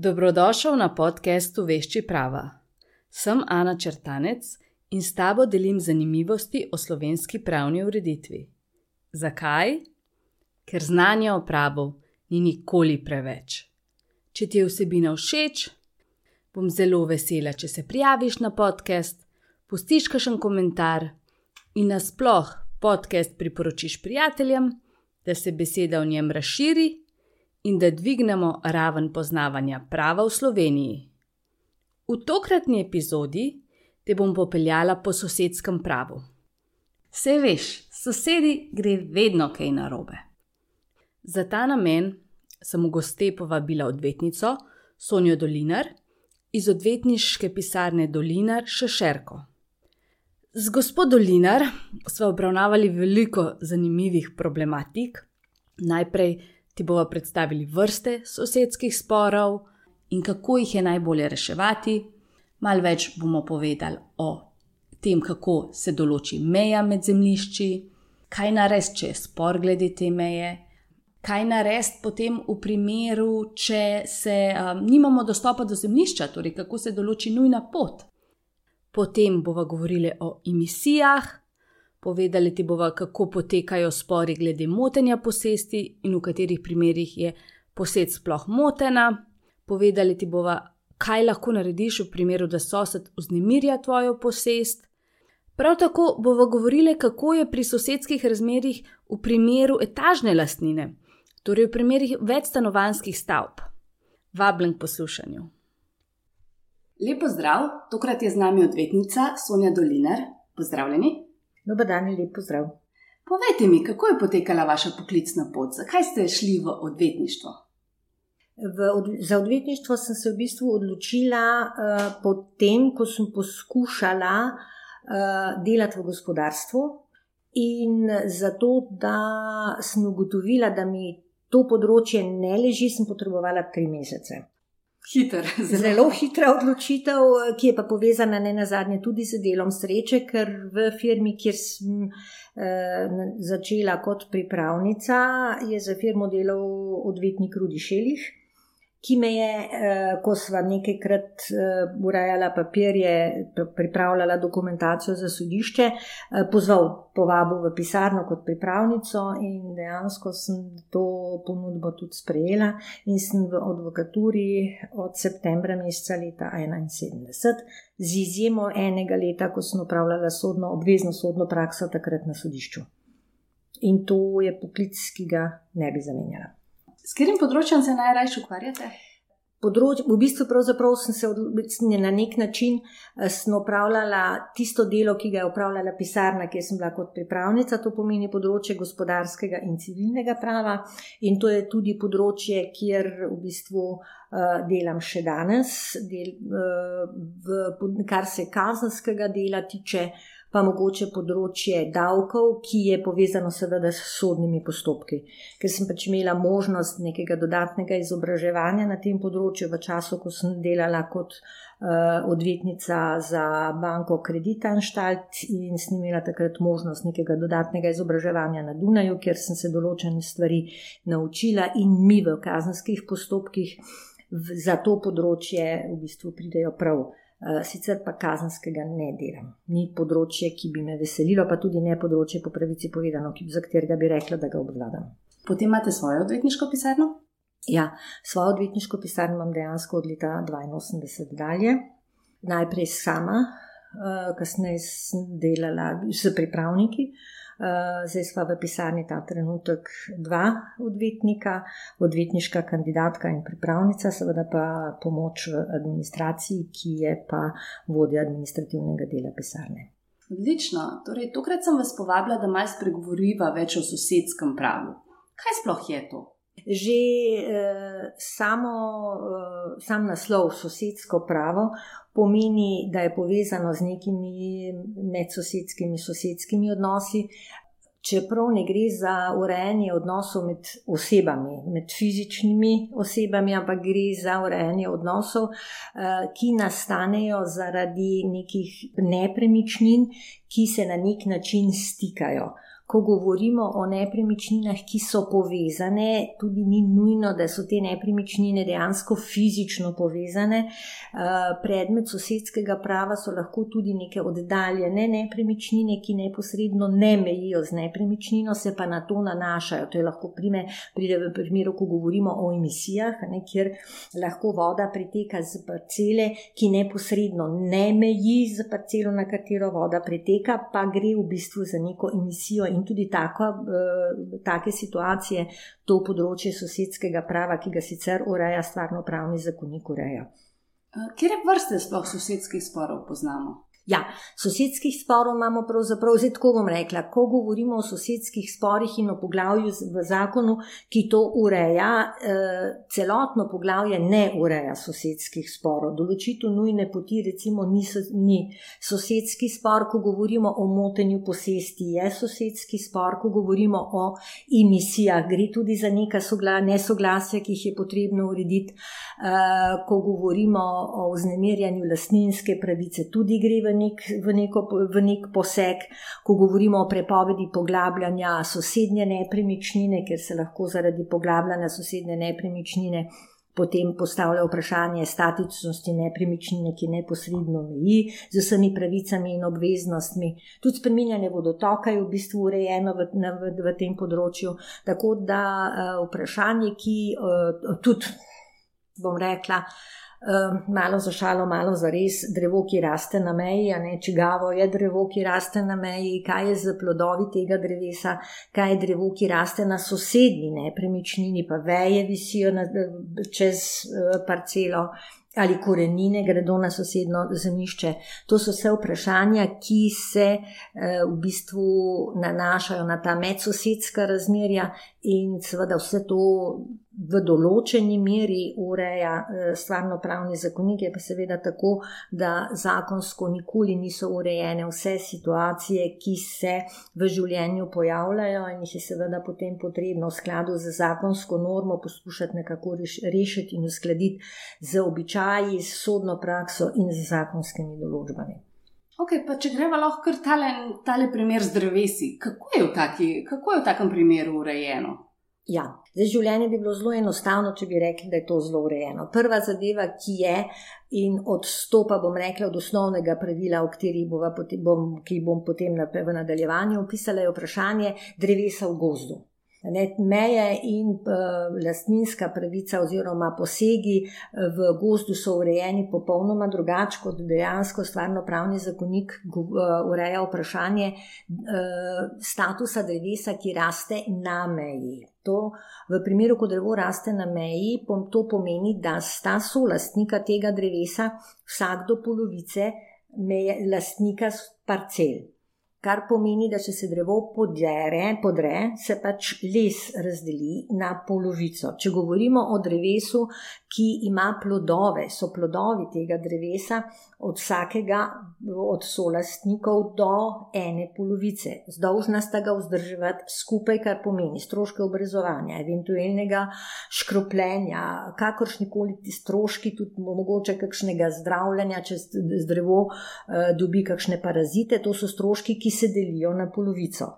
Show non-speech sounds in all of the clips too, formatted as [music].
Dobrodošel na podkastu Vešči prava. Sem Ana Črtanec in s tabo delim zanimivosti o slovenski pravni ureditvi. Zakaj? Ker znanja o pravu ni nikoli preveč. Če ti je vsebina všeč, bom zelo vesela, če se prijaviš na podcast, pustiš kakšen komentar in nasploh podcast priporočiš prijateljem, da se beseda o njem razširi in da dvignemo raven poznavanja prava v Sloveniji. V tokratni epizodi te bom popeljala po sosedskem pravu. Vse veš, sosedi gre vedno kaj narobe. Za ta namen sem v goste povabila odvetnico Sonjo Dolinar iz odvetniške pisarne Dolinar Šešerko. Z gospod Dolinar smo obravnavali veliko zanimivih problematik. Najprej ti bomo predstavili vrste sosedskih sporov in kako jih je najbolje reševati. Mal več bomo povedali o tem, kako se določi meja med zemljišči, kaj narediti, če je spor glede te meje, kaj narediti potem v primeru, če se, um, nimamo dostopa do zemljišča, torej kako se določi nujna pot. Potem bomo govorili o emisijah, Povedali ti bomo, kako potekajo spori glede motenja posesti in v katerih primerjih je posed sploh motena. Povedali ti bomo, kaj lahko narediš v primeru, da sosed vznemirja tvojo posest. Prav tako bomo govorili, kako je pri sosedskih razmerjih v primeru etažne lastnine, torej v primerih večstanovanskih stavb. Vabljen k poslušanju. Lepo zdrav, tokrat je z nami odvetnica Sonja Dolinar. Pozdravljeni. Dober dan in lep pozdrav. Povejte mi, kako je potekala vaša poklicna pot, zakaj ste šli v odvetništvo? V od, za odvetništvo sem se v bistvu odločila uh, potem, ko sem poskušala uh, delati v gospodarstvu in zato, da sem ugotovila, da mi to področje ne leži, sem potrebovala tri mesece. Hiter, zelo. [laughs] zelo hitra odločitev, ki je pa povezana ne na zadnje tudi z delom sreče, ker v firmi, kjer sem eh, začela kot pripravnica, je za firmo delal odvetnik Rudi Šelih ki me je, eh, ko sva nekajkrat eh, urejala papirje, pripravljala dokumentacijo za sodišče, eh, pozval, povabil v pisarno kot pripravnico in dejansko sem to ponudbo tudi sprejela in sem v advokaturi od septembra meseca leta 1971, z izjemo enega leta, ko sem upravljala sodno, obvezno sodno prakso takrat na sodišču. In to je poklic, ki ga ne bi zamenjala. S katerim področjem se najraje ukvarjate? Področ, v bistvu sem se na nek način eh, opravljala tisto delo, ki ga je opravljala pisarna, kjer sem bila kot pripravnica, to pomeni področje gospodarskega in civilnega prava. In to je tudi področje, kjer v bistvu uh, delam še danes, del, uh, v, kar se kazenskega dela tiče. Uh, pa mogoče področje davkov, ki je povezano seveda s sodnimi postopki. Ker sem pač imela možnost nekega dodatnega izobraževanja na tem področju v času, ko sem delala kot uh, odvetnica za banko Kreditanštalt in sem imela takrat možnost nekega dodatnega izobraževanja na Dunaju, kjer sem se določene stvari naučila in mi v kazenskih postopkih. Za to področje v bistvu pridejo prav uh, sicer pa kazenskega ne delam. Ni področje, ki bi me veselilo, pa tudi ne področje, po pravici povedano, za katerega bi rekla, da ga obvladam. Potem imate svojo odvetniško pisarno? Ja, svojo odvetniško pisarno imam dejansko od leta 82 dalje. Najprej sama, eh, kasneje sem delala s pripravniki. Eh, zdaj smo v pisarni ta trenutek dva odvetnika, odvetniška kandidatka in pripravnica, seveda pa pomoč v administraciji, ki je pa vodja administrativnega dela pisarne. Odlično. Torej, tokrat sem vas povabila, da malo spregovoriva več o sosedskem pravu. Kaj sploh je to? Že eh, samo, eh, sam naslov sosedsko pravo pomeni, da je povezano z nekimi medsosedskimi sosedskimi odnosi, čeprav ne gre za urejanje odnosov med osebami, med fizičnimi osebami, ampak gre za urejanje odnosov, eh, ki nastanejo zaradi nekih nepremičnin, ki se na nek način stikajo. Ko govorimo o nepremičninah, ki so povezane, tudi ni nujno, da so te nepremičnine dejansko fizično povezane. Eh, predmet sosedskega prava so lahko tudi neke oddaljene nepremičnine, ki neposredno ne mejijo z nepremičnino, se pa na to nanašajo. To je lahko prime, pride v primeru, ko govorimo o emisijah, ne, kjer lahko voda priteka z parcele, ki neposredno ne meji z parcelo, na katero voda priteka, pa gre v bistvu za neko emisijo in tudi tako, eh, take situacije to področje sosedskega prava, ki ga sicer ureja stvarno pravni zakonik, ureja. Kje vrste sploh sosedskih sporov poznamo? Ja, sosedskih sporov imamo pravzaprav, zdaj tako bom rekla, ko govorimo o sosedskih sporih in o poglavju v zakonu, ki to ureja, eh, celotno poglavje ne ureja sosedskih sporov. Določitev nujne poti, recimo, ni, ni. Sosedski spor, ko govorimo o motenju posesti, je sosedski spor, ko govorimo o emisijah, gre tudi za neka nesoglasja, ki jih je potrebno urediti, eh, ko govorimo o vznemirjanju lasninske pravice, tudi gre v nek, v, neko, v nek poseg, ko govorimo o prepovedi poglabljanja sosednje nepremičnine, ker se lahko zaradi poglabljanja sosednje nepremičnine potem postavlja vprašanje statičnosti nepremičnine, ki neposredno meji z vsemi pravicami in obveznostmi. Tudi spreminjanje vodotoka je v bistvu urejeno v, v, v tem področju. Tako da uh, vprašanje, ki uh, tudi, bom rekla, uh, malo za šalo, malo za res, drevo, ki raste na meji, ne čigavo je drevo, ki raste na meji, kaj je z plodovi tega drevesa, kaj je drevo, ki raste na sosednji nepremičnini, pa veje visijo na, čez uh, parcelo. Ali korenine gredo na sosedno zemljišče. To so vse vprašanja, ki se e, v bistvu nanašajo na ta medsosedska razmerja, in seveda vse to v določeni meri ureja eh, stvarno pravni zakonik, je pa seveda tako, da zakonsko nikoli niso urejene vse situacije, ki se v življenju pojavljajo in jih je seveda potem potrebno v skladu z zakonsko normo poskušati nekako rešiti in uskladiti z običaji, s sodno prakso in z zakonskimi določbami. Ok, pa če gremo lahko kar tale, tale primer z drevesi, kako je v, taki, kako je v takem primeru urejeno? Ja, zdaj življenje bi bilo zelo enostavno, če bi rekli, da je to zelo urejeno. Prva zadeva, ki je in odstopa, bom rekla, od osnovnega pravila, bova, bom, ki bom potem v nadaljevanju opisala, je vprašanje drevesa v gozdu. Ne, meje in uh, lastninska pravica, oziroma posegi uh, v gozdu, so urejeni popolnoma drugače kot dejansko stvarno pravni zakonik uh, ureja vprašanje uh, statusa drevesa, ki raste na meji. To, v primeru, ko drevo raste na meji, to pomeni, da sta solastnika tega drevesa vsak do polovice meje, lastnika parcel. Kar pomeni, da če se drevo podre, podre, se pač les razdeli na polovico. Če govorimo o drevesu, ki ima plodove, so plodovi tega drevesa od vsakega od solastnikov do ene polovice. Zdolžna sta ga vzdrževati skupaj, kar pomeni stroške obrezovanja, eventualnega škropljenja, kakršnikoli ti stroški, tudi mogoče kakšnega zdravljenja, če drevo uh, dobi kakšne parazite, to so stroški, ki se delijo na polovico.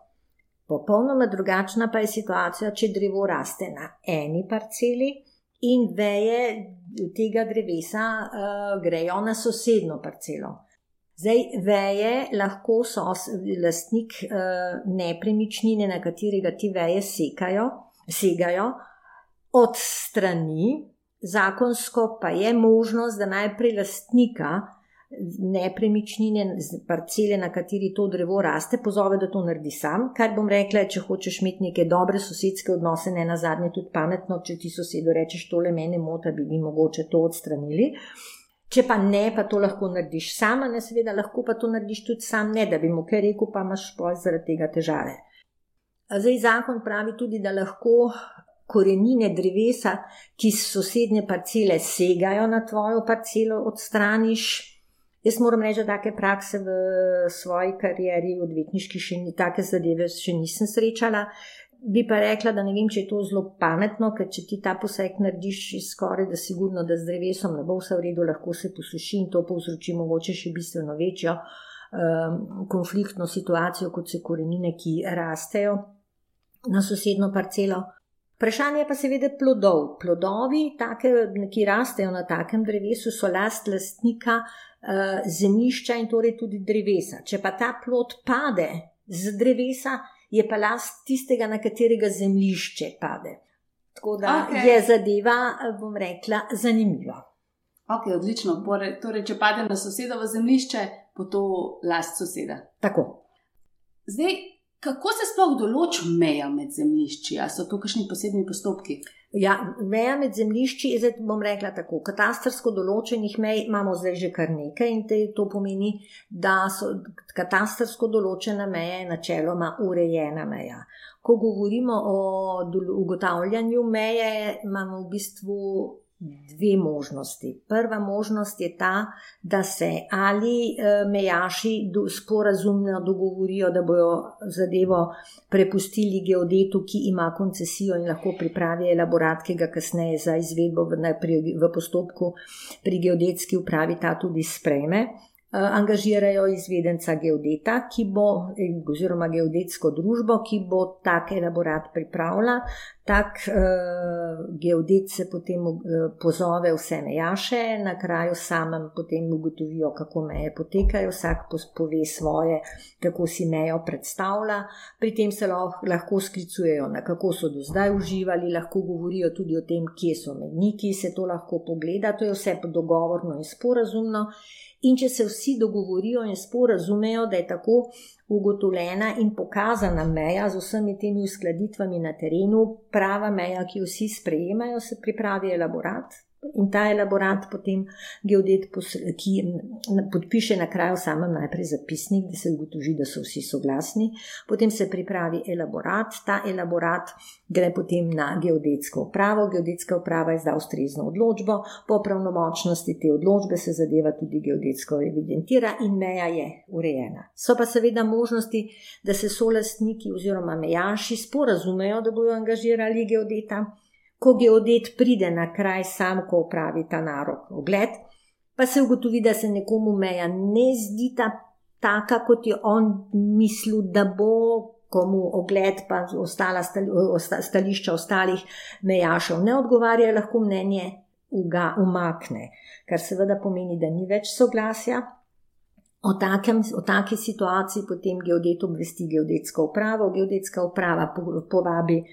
Popolnoma drugačna pa je situacija, če drevo raste na eni parceli in veje tega drevesa uh, grejo na sosedno parcelo. Zdaj, veje lahko so lastnik uh, nepremičnine, na katerega ti veje sekajo, segajo, odstrani, zakonsko pa je možnost, da najprej lastnika nepremičnine, parcele, na kateri to drevo raste, pozove, da to naredi sam. Kar bom rekla, če hočeš imeti neke dobre sosedske odnose, ne na zadnje tudi pametno, če ti sosedo rečeš, tole mene mota, bi mi mogoče to odstranili. Če pa ne, pa to lahko narediš sama, ne seveda, lahko pa to narediš tudi sam, ne da bi mu kaj rekel, pa imaš poj zaradi tega težave. Zdaj zakon pravi tudi, da lahko korenine drevesa, ki sosednje parcele segajo na tvojo parcelo, odstraniš. Jaz moram reči, da take prakse v svoji karieri, odvetniški, še ni take zadeve, še nisem srečala. Bi pa rekla, da ne vem, če je to zelo pametno, ker če ti ta poseg narediš, je skoraj da sigurno, da z drevesom ne bo vse v redu, lahko se posuši in to povzroči mogoče še bistveno večjo um, konfliktno situacijo, kot so korenine, ki rastejo na sosedno parcelo. Vprašanje pa seveda plodov. Plodovi, take, ki rastejo na takem drevesu, so last lastnika zemljišča in torej tudi drevesa. Če pa ta plod pade z drevesa, je pa last tistega, na katerega zemljišče pade. Tako da okay. je zadeva, bom rekla, zanimiva. Ok, odlično. Torej, če pade na sosedovo zemljišče, bo to last soseda. Tako. Zdaj, kako se sploh določi meja med zemljišči? Ali so to kakšni posebni postopki? Ja, meja med zemljišči, zdaj bom rekla tako. Katastarsko določenih mej imamo zdaj že kar nekaj in te, to pomeni, da so katastarsko določena meja načeloma urejena meja. Ko govorimo o ugotavljanju meje, imamo v bistvu dve možnosti. Prva možnost je ta, da se ali eh, mejaši sporazumno dogovorijo, da bojo zadevo prepustili geodetu, ki ima koncesijo in lahko pripravi elaborat, ki ga kasneje za izvedbo v, v postopku pri geodetski upravi ta tudi sprejme. Eh, angažirajo izvedenca geodeta, ki bo, eh, oziroma geodetsko družbo, ki bo tak elaborat pripravila. Tak uh, geodet se potem uh, pozove vse mejaše, na kraju samem potem ugotovijo, kako meje potekajo, vsak pove svoje, kako si mejo predstavlja. Pri tem se lahko sklicujejo na kako so do zdaj uživali, lahko govorijo tudi o tem, kje so medniki, se to lahko pogleda, to je vse dogovorno in sporazumno. In če se vsi dogovorijo in sporazumejo, da je tako ugotovljena in pokazana meja z vsemi temi uskladitvami na terenu, prava meja, ki jo vsi sprejemajo, se pripravi elaborat, In ta elaborat potem geodet, ki podpiše na kraju samem najprej zapisnik, da se ugotovi, da so vsi soglasni, potem se pripravi elaborat, ta elaborat gre potem na geodetsko upravo, geodetska uprava izda ustrezno odločbo, po pravnomočnosti te odločbe se zadeva tudi geodetsko evidentira in meja je urejena. So pa seveda možnosti, da se solastniki oziroma mejaši sporazumejo, da bodo angažirali geodeta ko geodet pride na kraj, sam, ko upravi ta narok ogled, pa se ugotovi, da se nekomu meja ne zdi ta taka, kot je on mislil, da bo. Komu ogled, pa ostala stališča ostalih mejašev ne odgovarja, lahko mnenje uga, umakne, kar seveda pomeni, da ni več soglasja. O, takem, o taki situaciji potem geodet obvesti geodetsko upravo, geodetska uprava povabi Eh,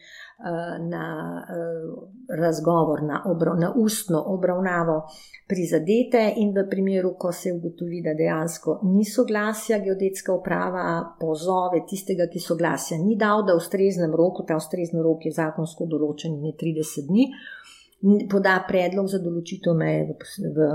na eh, razgovor, na, obro, na ustno obravnavo prizadete, in v primeru, ko se ugotovi, da dejansko ni soglasja, geodetska uprava pozove tistega, ki soglasja ni dal, da v ustreznem roku, ta ustrezni rok je zakonsko določen in je 30 dni, poda predlog za določitev meje v, v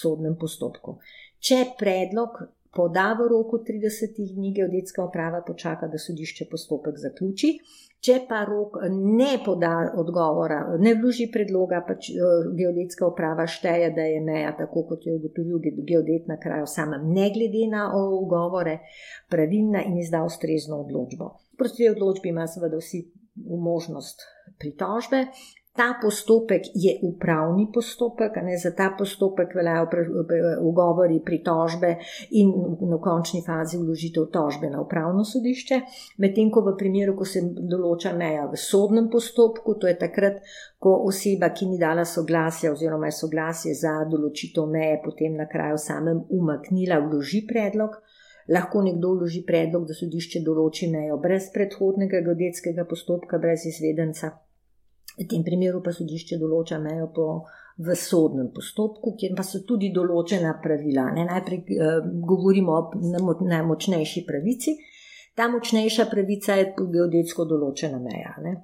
sodnem postopku. Če predlog poda v roku 30 dni, geodetska uprava počaka, da sodišče postopek zaključi. Če pa rok ne poda odgovora, ne vloži predloga, pač eh, geodetska uprava šteje, da je meja, tako kot je ugotovil geodet na kraju samem, ne glede na ugovore, pravilna in izda ustrezno odločbo. Proti odločbi ima seveda vsi možnost pritožbe, Ta postopek je upravni postopek, ne za ta postopek veljajo ugovori, pritožbe in v končni fazi vložitev tožbe na upravno sodišče, medtem ko v primeru, ko se določa meja v sodnem postopku, to je takrat, ko oseba, ki ni dala soglasja oziroma je soglasje za določitev meje, potem na kraju samem umaknila, vloži predlog. Lahko nekdo vloži predlog, da sodišče določi mejo brez predhodnega geodetskega postopka, brez izvedenca. V tem primeru pa sodišče določa mejo po, v sodnem postopku, kjer pa so tudi določena pravila. Ne? Najprej eh, govorimo o najmočnejši pravici. Ta močnejša pravica je geodetsko določena meja. Ne?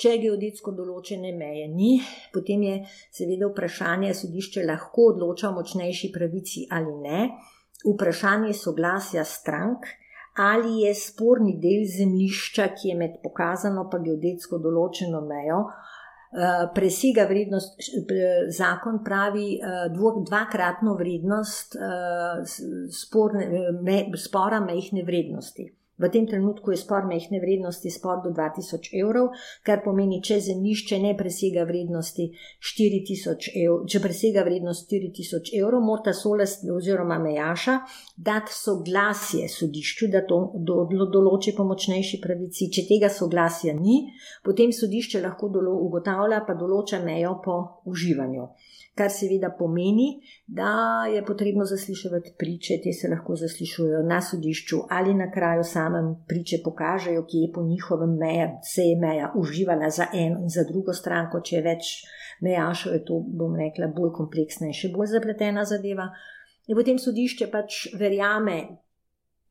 Če geodetsko določene meje ni, potem je seveda vprašanje, sodišče lahko odloča o močnejši pravici ali ne. Vprašanje soglasja strank, ali je sporni del zemljišča, ki je med pokazano pa geodetsko določeno mejo, eh, presega vrednost, zakon pravi eh, dvakratno vrednost eh, sporne, me, spora mehne vrednosti. V tem trenutku je spor mehne vrednosti spor do 2000 evrov, kar pomeni, če zemljišče ne presega vrednosti 4000 evrov, če presega vrednost 4000 evrov, mora solest oziroma mejaša dati soglasje sodišču, da to do, do, določi po močnejši pravici. Če tega soglasja ni, potem sodišče lahko dolo, ugotavlja pa določa mejo po uživanju kar seveda pomeni, da je potrebno zaslišati priče, te se lahko zaslišujejo na sodišču ali na kraju samem, priče pokažejo, kje je po njihovem meja, se je meja uživala za eno in za drugo stranko, če je več mejašov, je to, bom rekla, bolj kompleksna in še bolj zapletena zadeva. In potem sodišče pač verjame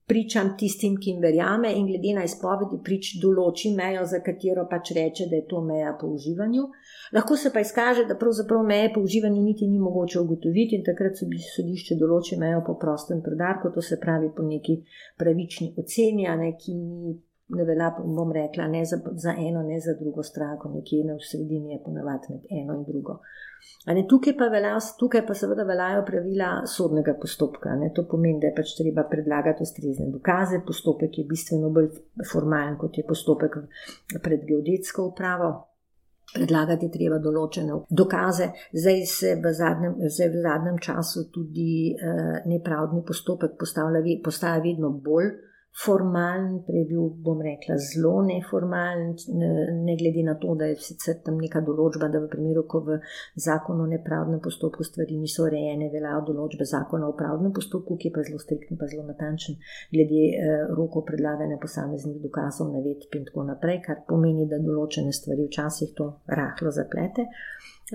pričam tistim, ki jim verjame, in glede na izpovedi prič določi mejo, za katero pač reče, da je to meja po uživanju. Lahko se pa izkaže, da pravzaprav meje po uživanju niti ni mogoče ugotoviti, in takrat sodišče določi mejo po prostem predarku, to se pravi po neki pravični oceni, ne, ki ni. Ne velja, bom rekla, ne za, za eno, ne za drugo stranko, nekje na sredini je ponovadi med eno in drugo. Ne, tukaj, pa velja, tukaj pa seveda veljajo pravila sodnega postopka. Ne, to pomeni, da je pač treba predlagati ustrezne dokaze. Postopek je bistveno bolj formalen, kot je postopek pred geodetsko upravo. Predlagati je treba določene dokaze, zdaj se v zadnjem, v zadnjem času tudi eh, nepravdni postopek postaja vedno bolj formalen, prej bil, bom rekla, zelo neformalen, ne glede na to, da je sicer tam neka določba, da v primeru, ko v zakonu o nepravdnem postopku stvari niso urejene, veljajo določbe zakona o pravdnem postopku, ki je pa zelo striktni, pa zelo natančen, glede eh, rokov predlaganja posameznih dokazov, navedb in tako naprej, kar pomeni, da določene stvari včasih to rahlo zaplete.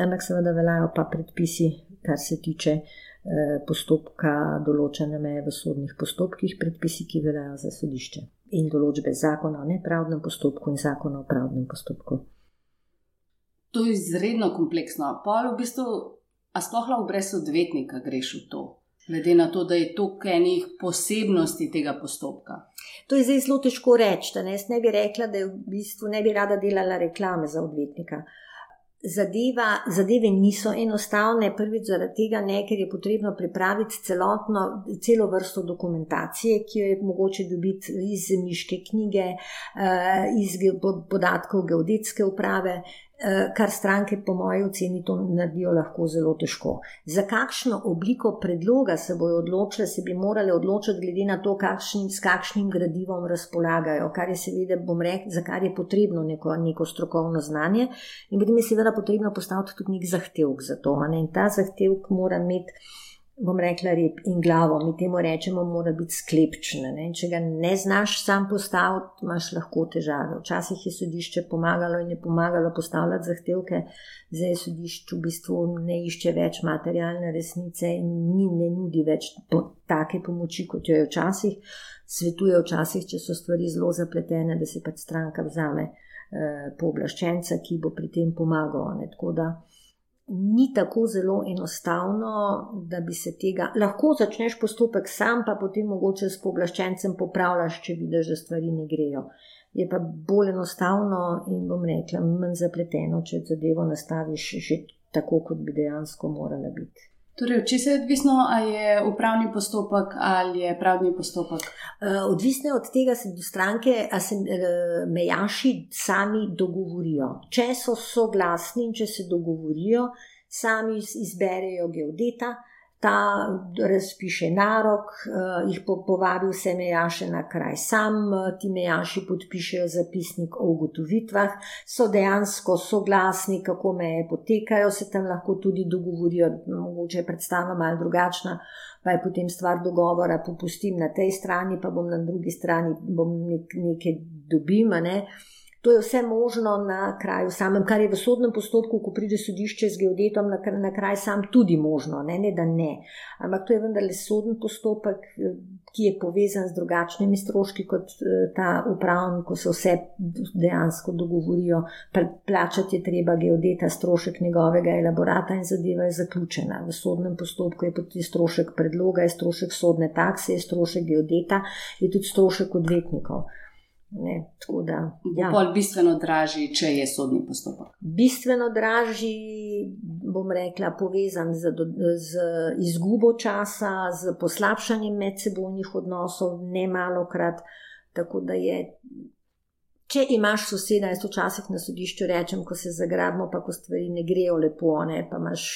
Ampak seveda veljajo pa predpisi, kar se tiče Eh, postopka, določene meje v sodnih postopkih, predpisi, ki veljajo za sodišče in določbe zakona o nepravdnem postopku in zakona o pravdnem postopku. To je izredno kompleksno. Pol v bistvu, a sploh lahko brez odvetnika greš v to, glede na to, da je to enih posebnosti tega postopka. To je zdaj zelo težko reči. Jaz ne bi rekla, da v bistvu ne bi rada delala reklame za odvetnika. Uh, zadeva, zadeve niso enostavne, prvič zaradi tega, ne, ker je potrebno pripraviti celotno, celo vrsto dokumentacije, ki jo je mogoče dobiti iz zemljiške knjige, eh, iz podatkov geodetske uprave, kar stranke, po moji oceni, to naredijo lahko zelo težko. Za kakšno obliko predloga se bodo odločile, se bi morale odločiti, glede na to, kakšnim, s kakšnim gradivom razpolagajo, kar je seveda, bom rekel, za kar je potrebno neko, neko strokovno znanje, in potem je seveda potrebno postaviti tudi nek zahtevek za to. In ta zahtevek mora imeti bom rekla, rep in glavo, mi temu rečemo, mora biti sklepčna. Če ga ne znaš sam postaviti, imaš lahko težave. Včasih je sodišče pomagalo in je pomagalo postavljati zahtevke, zdaj je sodišče v bistvu ne išče več materialne resnice in ni, ne nudi več po, take pomoči, kot jo je včasih. Svetuje včasih, če so stvari zelo zapletene, da se pač stranka vzame eh, pooblaščenca, ki bo pri tem pomagal. Ne? Tako da ni tako zelo enostavno, da bi se tega lahko začneš postopek sam, pa potem mogoče s pooblaščencem popravljaš, če vidiš, da stvari ne grejo. Je pa bolj enostavno in bom rekla, manj zapleteno, če zadevo nastaviš že tako, kot bi dejansko morala biti. Torej, če se je odvisno, ali je upravni postopek ali je pravni postopek? Eh, odvisno je od tega, se stranke, a se eh, mejaši sami dogovorijo. Če so soglasni in če se dogovorijo, sami izberejo geodeta, ta razpiše narok, uh, jih po, povabi vse mejaše na kraj sam, uh, ti mejaši podpišejo zapisnik o ugotovitvah, so dejansko soglasni, kako meje potekajo, se tam lahko tudi dogovorijo, mogoče je predstava malo drugačna. Pa je potem stvar dogovora, popustim na tej strani, pa bom na drugi strani nek, nekaj dobima. Ne. Uh, To je vse možno na kraju samem, kar je v sodnem postopku, ko pride sodišče z geodetom na, na kraj sam, tudi možno, ne, ne da ne. Ampak to je vendarle soden postopek, ki je povezan z drugačnimi stroški kot ta upravni, ko se vse dejansko dogovorijo. Plačati je treba geodeta strošek njegovega elaborata in zadeva je zaključena. V sodnem postopku je tudi strošek predloga, je strošek sodne takse, je strošek geodeta, je tudi strošek odvetnikov. Ne, da, ja. Bolj bistveno dražji, če je sodni postopek. Bistveno dražji, bom rekla, povezan z, z izgubo časa, z poslabšanjem medsebojnih odnosov, ne malo krat. Tako da je, če imaš soseda, jaz včasih na sodišču rečem, ko se zagrabimo, pa ko stvari ne grejo lepo, ne, pa imaš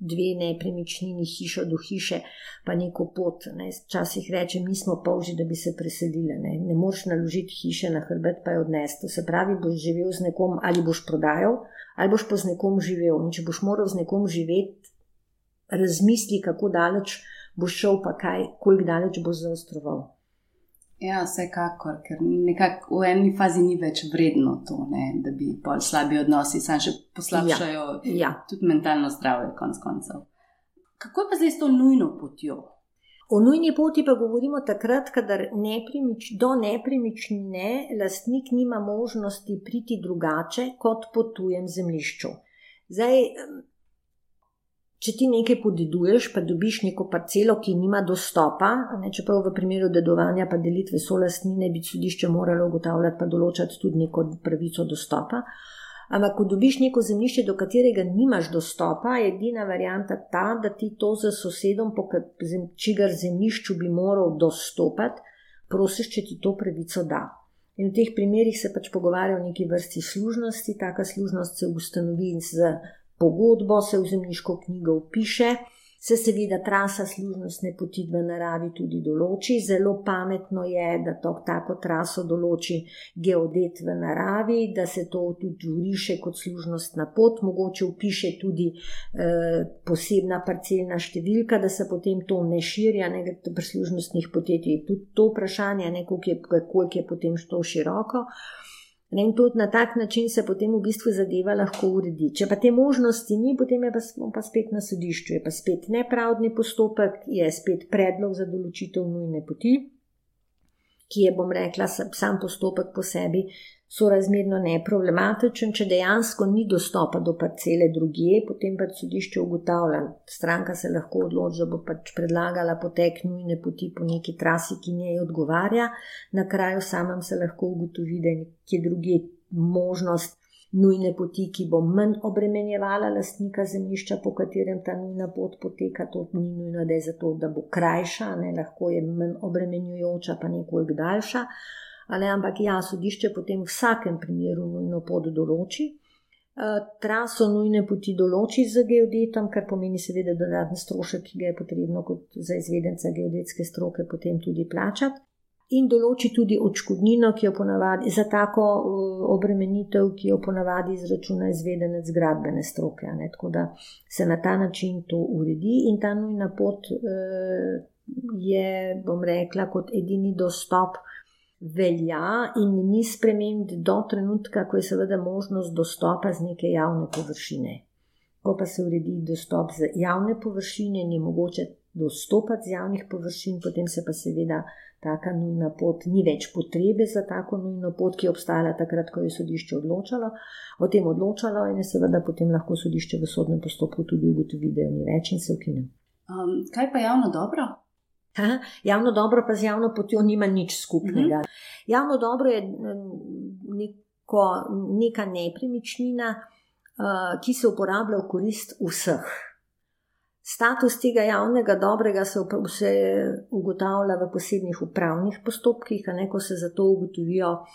dve nepremičnini, hišo do hiše, pa neko pot. Ne. Včasih rečem, mi smo polži, da bi se preselili. Ne, ne moreš naložiti hiše na hrbet, pa je odnesti. Se pravi, boš živel z nekom ali boš prodajal, ali boš pa z nekom živel. In če boš moral z nekom živeti, razmisli, kako daleč boš šel, pa kaj, koliko daleč boš zaostroval. Ja, vsekakor, ker nekako v eni fazi ni več vredno to, ne, da bi bolj slabi odnosi, samo še poslabšajo ja, ja. tudi mentalno zdravje, konc koncev. Kako pa zdaj s to nujno potjo? O nujni poti pa govorimo takrat, kadar nepremič, do nepremičnine lastnik nima možnosti priti drugače kot po tujem zemljišču. Zdaj, če ti nekaj podeduješ, pa dobiš neko parcelo, ki nima dostopa, ne, čeprav v primeru dedovanja pa delitve solastnine bi sodišče moralo ugotavljati, pa določati tudi neko pravico dostopa. Ampak, ko dobiš neko zemljišče, do katerega nimaš dostopa, je edina varijanta ta, da ti to za sosedom, po čigar zemljišču bi moral dostopati, prosiš, če ti to pravico da. In v teh primerih se pač pogovarja o neki vrsti služnosti, taka služnost se ustanovi z pogodbo, se v zemljiško knjigo upiše, se seveda trasa služnostne poti v naravi tudi določi. Zelo pametno je, da to tako traso določi geodet v naravi, da se to tudi uriše kot služnostna pot, mogoče upiše tudi eh, posebna parcelna številka, da se potem to ne širja, ne pri služnostnih poteh. Tudi to vprašanje, ne, koliko, je, koliko je potem to široko. Ne, in tudi na tak način se potem v bistvu zadeva lahko uredi. Če pa te možnosti ni, potem je pa, pa spet na sodišču, je pa spet nepravdni postopek, je spet predlog za določitev nujne poti, ki je, bom rekla, sam postopek po sebi sorazmerno neproblematičen, če dejansko ni dostopa do parcele drugje, potem pač sodišče ugotavlja, stranka se lahko odloči, da bo pač predlagala potek nujne poti po neki trasi, ki njej odgovarja, na kraju samem se lahko ugotovi, da je nekje drugje možnost. Nujne poti, ki bo manj obremenjevala lastnika zemljišča, po katerem ta nujna pot poteka, to ni nujno, da je zato, da bo krajša, ne lahko je manj obremenjujoča, pa nekoliko daljša. Ali ampak ja, sodišče potem v vsakem primeru nujno pot določi. Eh, traso nujne poti določi z geodetom, kar pomeni seveda dodatni strošek, ki ga je potrebno kot za izvedenca geodetske stroke potem tudi plačati. In določi tudi odškodnino, ki jo ponavadi za tako eh, obremenitev, ki jo ponavadi izračuna izvedenec gradbene stroke. Ne? Tako da se na ta način to uredi in ta nujna pot eh, je, bom rekla, kot edini dostop velja in ni sprememb do trenutka, ko je seveda možnost dostopa z neke javne površine. Ko pa se uredi dostop z javne površine, ni mogoče dostopati z javnih površin, potem se pa seveda taka nujna pot, ni več potrebe za tako nujno pot, ki je obstajala takrat, ko je sodišče odločalo. O tem odločalo in je seveda potem lahko sodišče v sodnem postopku tudi ugotovi, da je ni več in se ukine. Um, kaj pa javno dobro? Ha, javno dobro pa z javno potjo nima nič skupnega. Mhm. -huh. Javno dobro je neko, neka nepremičnina, uh, ki se uporablja v korist vseh. Status tega javnega dobrega se, se ugotavlja v posebnih upravnih postopkih, a ne ko se za to ugotovijo uh,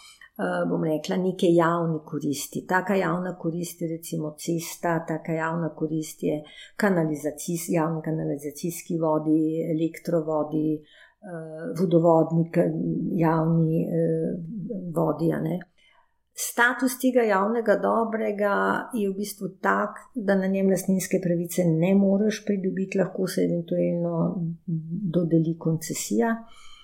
bom rekla, neke javne koristi. Taka javna korist je recimo cesta, taka javna korist je kanalizacijski, javni kanalizacijski vodi, elektrovodi, eh, vodovodnik, javni eh, vodi. Status tega javnega dobrega je v bistvu tak, da na njem lastninske pravice ne moreš pridobiti, lahko se eventualno dodeli koncesija. Eh,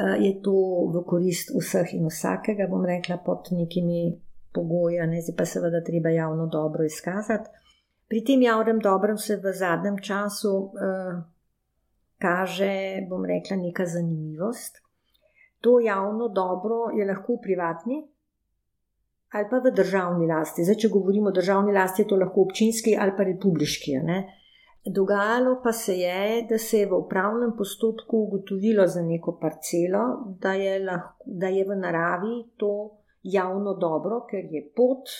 je to v korist vseh in vsakega, bom rekla, pod nekimi pogoji, ne zdaj pa seveda treba javno dobro izkazati. Pri tem javnem dobrem se v zadnjem času uh, kaže, bom rekla, neka zanimivost. To javno dobro je lahko v privatni ali pa v državni lasti. Zdaj, če govorimo o državni lasti, je to lahko občinski ali pa republiški. Uh, Dogajalo pa se je, da se je v upravnem postopku ugotovilo za neko parcelo, da je, lahko, da je v naravi to javno dobro, ker je pot,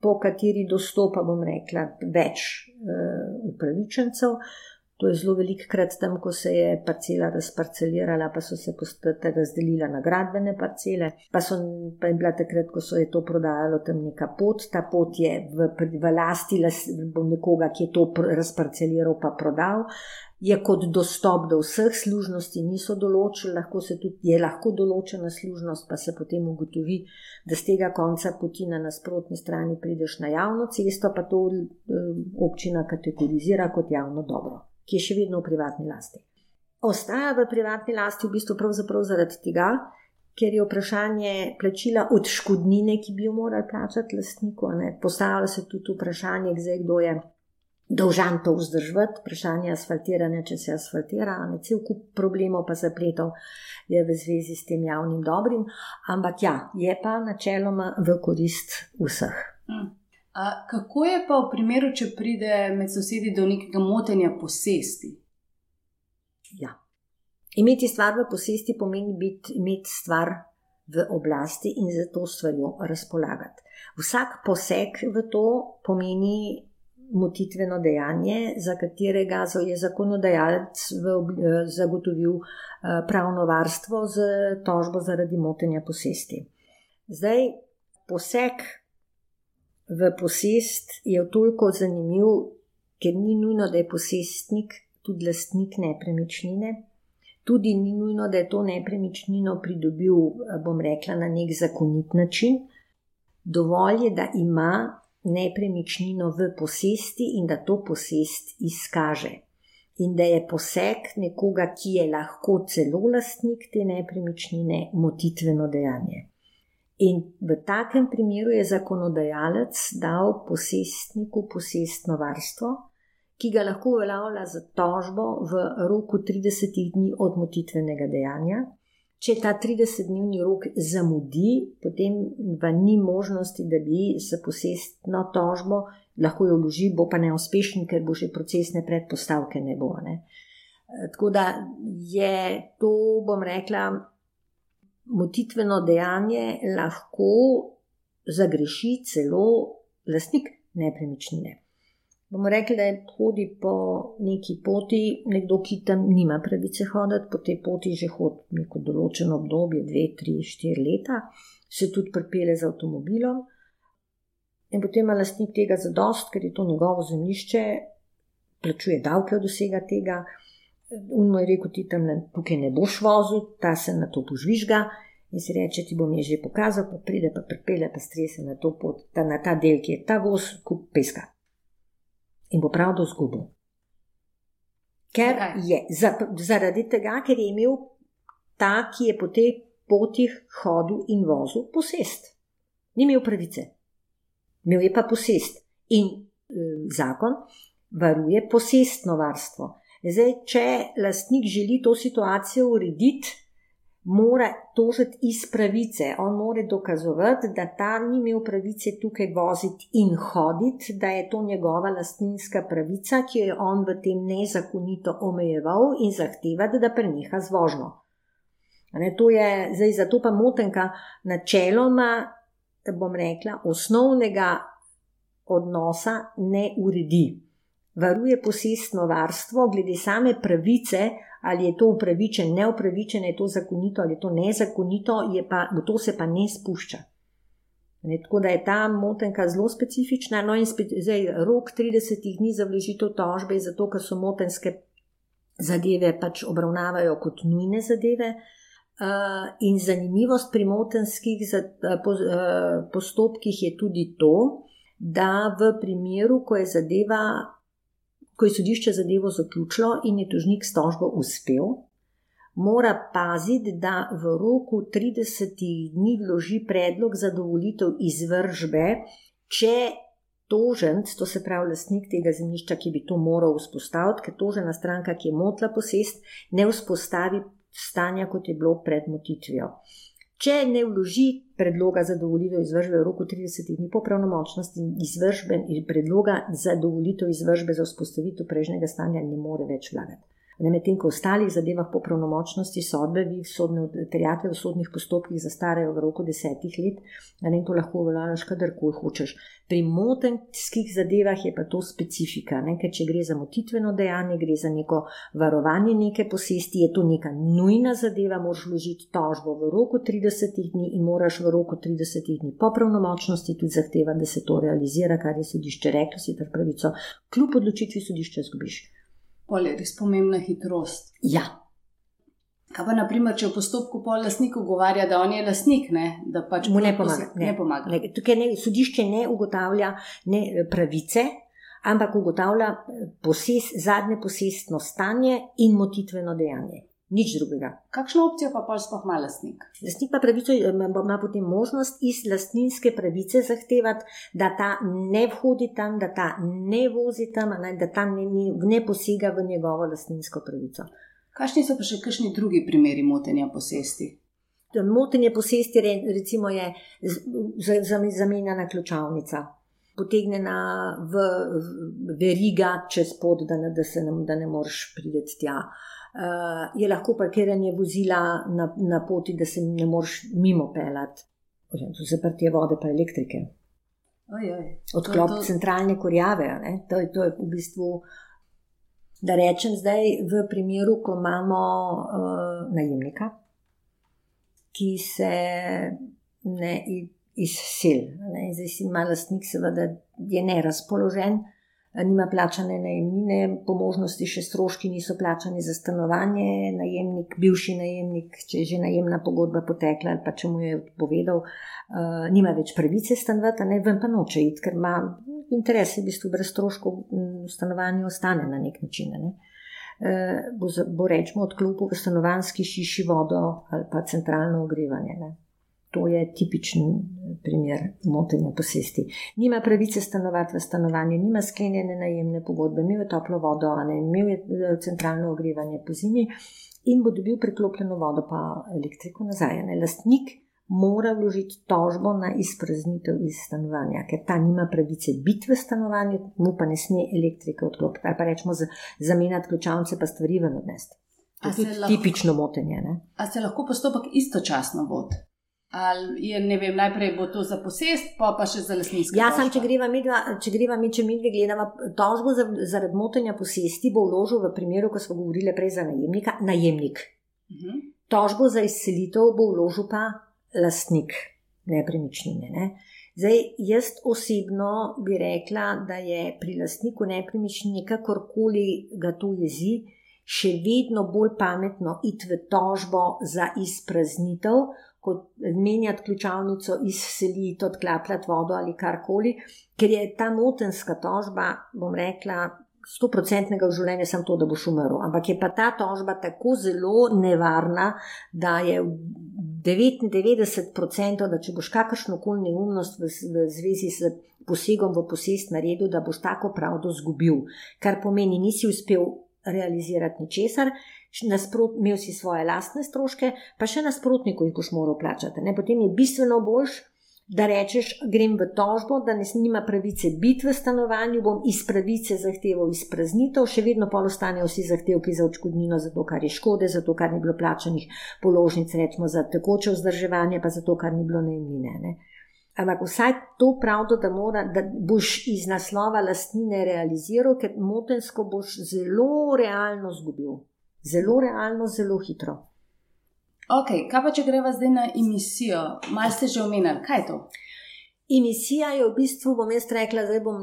po kateri dostopa, bom rekla, več uh, upravičencev, To je zelo velikokrat tam, ko se je parcela razparcelirala, pa so se postate razdelila na gradbene parcele, pa, so, pa je bila takrat, ko so je to prodajalo tam neka pot. Ta pot je v, v lasti nekoga, ki je to razparceliral pa prodal. Je kot dostop do vseh služnosti, niso določili, lahko se tudi je lahko določena služnost, pa se potem ugotovi, da z tega konca poti na nasprotni strani prideš na javno cesto, pa to eh, občina kategorizira kot javno dobro ki je še vedno v privatni lasti. Ostaja v privatni lasti v bistvu prav zaradi tega, ker je vprašanje plačila odškodnine, ki bi jo morali plačati lastniku. Postavlja se tudi vprašanje, zdaj, kdo je dolžan to vzdrževati, vprašanje asfaltiranja, če se asfaltira, ne cel kup problemov pa zapletov je v zvezi s tem javnim dobrim, ampak ja, je pa načeloma v korist vseh. Hmm. A kako je pa v primeru, če pride med sosedi do nekega motenja posesti? Ja. Imeti stvar v posesti pomeni biti, imeti stvar v oblasti in za to stvarjo razpolagati. Vsak poseg v to pomeni motitveno dejanje, za katerega je zakonodajalec zagotovil eh, pravno varstvo z tožbo zaradi motenja posesti. Zdaj, poseg v posest je toliko zanimiv, ker ni nujno, da je posestnik tudi lastnik nepremičnine. Tudi ni nujno, da je to nepremičnino pridobil, bom rekla, na nek zakonit način. Dovolj je, da ima nepremičnino v posesti in da to posest izkaže. In da je poseg nekoga, ki je lahko celo lastnik te nepremičnine, motitveno dejanje. In v takem primeru je zakonodajalec dal posestniku posestno varstvo, ki ga lahko uveljavlja za tožbo v roku 30 dni od motitvenega dejanja. Če ta 30-dnevni rok zamudi, potem pa ni možnosti, da bi se posestno tožbo lahko jo vložil, bo pa neuspešen, ker bo že procesne predpostavke ne bo. Ne. Tako da je to, bom rekla, motitveno dejanje lahko zagreši celo lastnik nepremičnine. Bomo rekli, da je hodi po neki poti, nekdo, ki tam nima pravice hoditi, po tej poti že hodi neko določeno obdobje, dve, tri, štiri leta, se tudi pripele z avtomobilom. In potem ima lastnik tega zadost, ker je to njegovo zemljišče, plačuje davke od vsega tega, In mu je rekel, ti tam tukaj ne boš vozil, ta se na to požvižga in si reče, ti bom je že pokazal, pa pride pa pripelje pa strese na to pot, ta, na ta del, ki je ta voz, kup peska. In bo pravdo zgubil. Ker je zaradi tega, ker je imel ta, ki je po tej poti hodil in vozil, posest. Ni imel pravice, imel je pa posest. In e, zakon varuje posestno varstvo. Zdaj, če lastnik želi to situacijo urediti, mora tožiti iz pravice. On mora dokazovati, da ta ni imel pravice tukaj voziti in hoditi, da je to njegova lastninska pravica, ki jo je on v tem nezakonito omejeval in zahtevati, da preneha z vožnjo. Ne, to je zdaj zato pa motenka načeloma, bom rekla, osnovnega odnosa ne uredi varuje posestno varstvo, glede same pravice, ali je to upravičen, neupravičen, je to zakonito ali je to nezakonito, je pa, v to se pa ne spušča. Ne, tako da je ta motenka zelo specifična. No, in spet, zdaj, rok 30 dni za vložitev tožbe zato, ker so motenske zadeve pač obravnavajo kot nujne zadeve. Uh, in zanimivost pri motenskih uh, postopkih je tudi to, da v primeru, ko je zadeva ko je sodišče zadevo zaključilo in je tožnik s tožbo uspel, mora paziti, da v roku 30 dni vloži predlog za dovolitev izvržbe, če toženc, to se pravi lastnik tega zemljišča, ki bi to moral vzpostaviti, ker tožena stranka, ki je motila posest, ne vzpostavi stanja, kot je bilo pred motitvijo. Če ne vloži predloga za dovolitev izvržbe v roku 30 dni po pravnomočnosti izvržbe in predloga za dovolitev izvržbe za vzpostavitev prejšnjega stanja, ne more več vlagati. Medtem ko v ostalih zadevah po pravnomočnosti sodbe, vi sodne terjatve v sodnih postopkih zastarajo v roku desetih let, in to lahko uveljavljaš kadarkoli hočeš. Pri motenskih zadevah je pa to specifika, ne? ker če gre za motitveno dejanje, gre za neko varovanje neke posesti, je to neka nujna zadeva, moraš vložiti tožbo v roku 30 dni in moraš v roku 30 dni po pravnomočnosti tudi zahtevati, da se to realizira, kar je sodišče reklo, si ta pravico, kljub odločitvi sodišča zgubiš pol je res pomembna hitrost. Ja. Kaj pa, naprimer, če v postopku pol lasnik ugovarja, da on je lasnik, ne? da pač mu ne pomaga. Ne. ne pomaga. Ne, tukaj ne, sodišče ne ugotavlja ne, pravice, ampak ugotavlja eh, poses, zadnje posestno stanje in motitveno dejanje nič drugega. Kakšno opcijo pa sploh ima lastnik? Lastnik pa pravico, eh, ima potem možnost iz lastninske pravice zahtevati, da ta ne vhodi tam, da ta ne vozi tam, da ta ne, ne posega v njegovo lastninsko pravico. Kakšni so pa še kakšni drugi primeri motenja posesti? Motenje posesti recimo, je zamenjana ključavnica. Potegnjena v veriga čez pot, da ne, da ne, da ne moreš priti tja. Uh, je lahko parkiranje vozila na, na poti, da se ne moreš mimo pelati. To so zaprtje vode, pa elektrike. Odklop to, to... centralne korjave. To, to je v bistvu, da rečem zdaj, v primeru, ko imamo uh, najemnika, ki se ne izseli. Zdaj si ima lastnik, seveda, je nerazpoložen nima plačane najemnine, po možnosti še stroški niso plačani za stanovanje, najemnik, bivši najemnik, če je že najemna pogodba potekla ali pa če mu je povedal, uh, nima več pravice stanovati, ne vem pa noče iti, ker ima interes, v bistvu brez stroškov stanovanje ostane na nek način. Ne? Uh, bo, bo rečemo odklopil v stanovanski hiši vodo ali pa centralno ogrevanje. Ne? To je tipičen primer motenja posesti. Nima pravice stanovati v stanovanju, nima sklenjene najemne pogodbe, imel je toplo vodo, ne, imel je eh, centralno ogrevanje po zimi in bo dobil priklopljeno vodo, pa elektriko nazaj. Ne. Lastnik mora vložiti tožbo na izpraznitev iz stanovanja, ker ta nima pravice biti v stanovanju, mu pa ne sme elektrike odklopiti. Ali pa rečemo, zamenjati ključavnice, pa stvari ven odnesti. To je lahko, tipično motenje. Ali se lahko postopek istočasno vodi? Ali je, ne vem, najprej bo to za posest, pa pa še za lasniško. Ja, sem, če greva mi, če greva mi, če mi dve gledava, tožbo zaradi motenja posesti bo vložil v primeru, ko smo govorili prej za najemnika, najemnik. Uh mhm. -huh. Tožbo za izselitev bo vložil pa lastnik nepremičnine. Ne? Zdaj, jaz osebno bi rekla, da je pri lastniku nepremičnine, kakorkoli ga to jezi, še vedno bolj pametno iti v tožbo za izpraznitev kot menjati ključavnico, izseliti, odklapljati vodo ali karkoli, ker je ta motenska tožba, bom rekla, sto procentnega v življenju sem to, da boš umrl. Ampak je pa ta tožba tako zelo nevarna, da je 99%, da če boš kakršno koli neumnost v, v zvezi s posegom v posest naredil, da boš tako pravdo zgubil. Kar pomeni, nisi uspel realizirati ničesar, nasprot, imel si svoje lastne stroške, pa še nasprotniku jih boš moral plačati. Ne? Potem je bistveno boljš, da rečeš, grem v tožbo, da ne snima pravice biti v stanovanju, bom iz pravice zahteval izpraznitev, še vedno pa ostanejo vsi zahtevki za očkodnino, zato kar je škode, zato kar ni bilo plačanih položnic, rečemo za tekoče vzdrževanje, pa zato kar ni bilo najemnine. Ampak vsaj to pravdo, da, mora, da boš iz naslova lastnine realiziral, ker motensko boš zelo realno zgubil zelo realno, zelo hitro. Ok, kaj pa če greva zdaj na emisijo? Mal ste že omenili, kaj je to? Emisija je v bistvu, bom jaz rekla, zdaj bom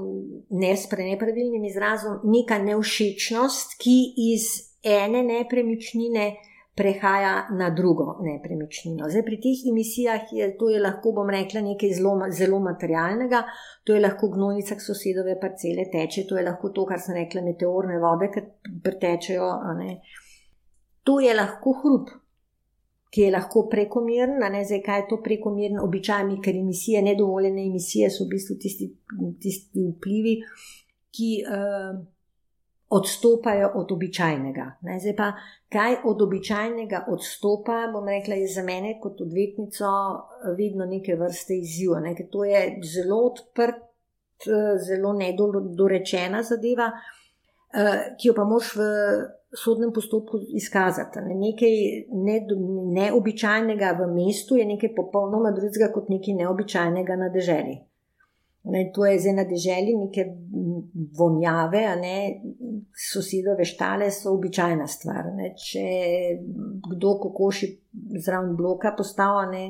ne s prenepravilnim izrazom, neka neušečnost, ki iz ene nepremičnine prehaja na drugo nepremičnino. Zdaj pri teh emisijah je to je lahko, bom rekla, nekaj zelo, zelo materialnega, to je lahko gnojnica sosedove parcele teče, to je lahko to, kar sem rekla, meteorne vode, ki pretečejo. To je lahko hrup, ki je lahko prekomeren, ne zdaj, kaj je to prekomeren, običajni, ker emisije, nedovoljene emisije so v bistvu tisti, tisti vplivi, ki uh, odstopajo od običajnega. Ne, zdaj pa, kaj od običajnega odstopa, bom rekla, je za mene kot odvetnico vedno neke vrste izziv, ne, ker to je zelo odprt, zelo nedorečena zadeva. uh, ki jo pa moš v sodnem postopku izkazati. Ne, nekaj ne, neobičajnega v mestu je nekaj popolnoma drugega kot nekaj neobičajnega na deželi. Ne, to je zdaj na deželi, neke vonjave, ne sosedove štale so običajna stvar. Ne. Če kdo kokoši zraven bloka postavlja,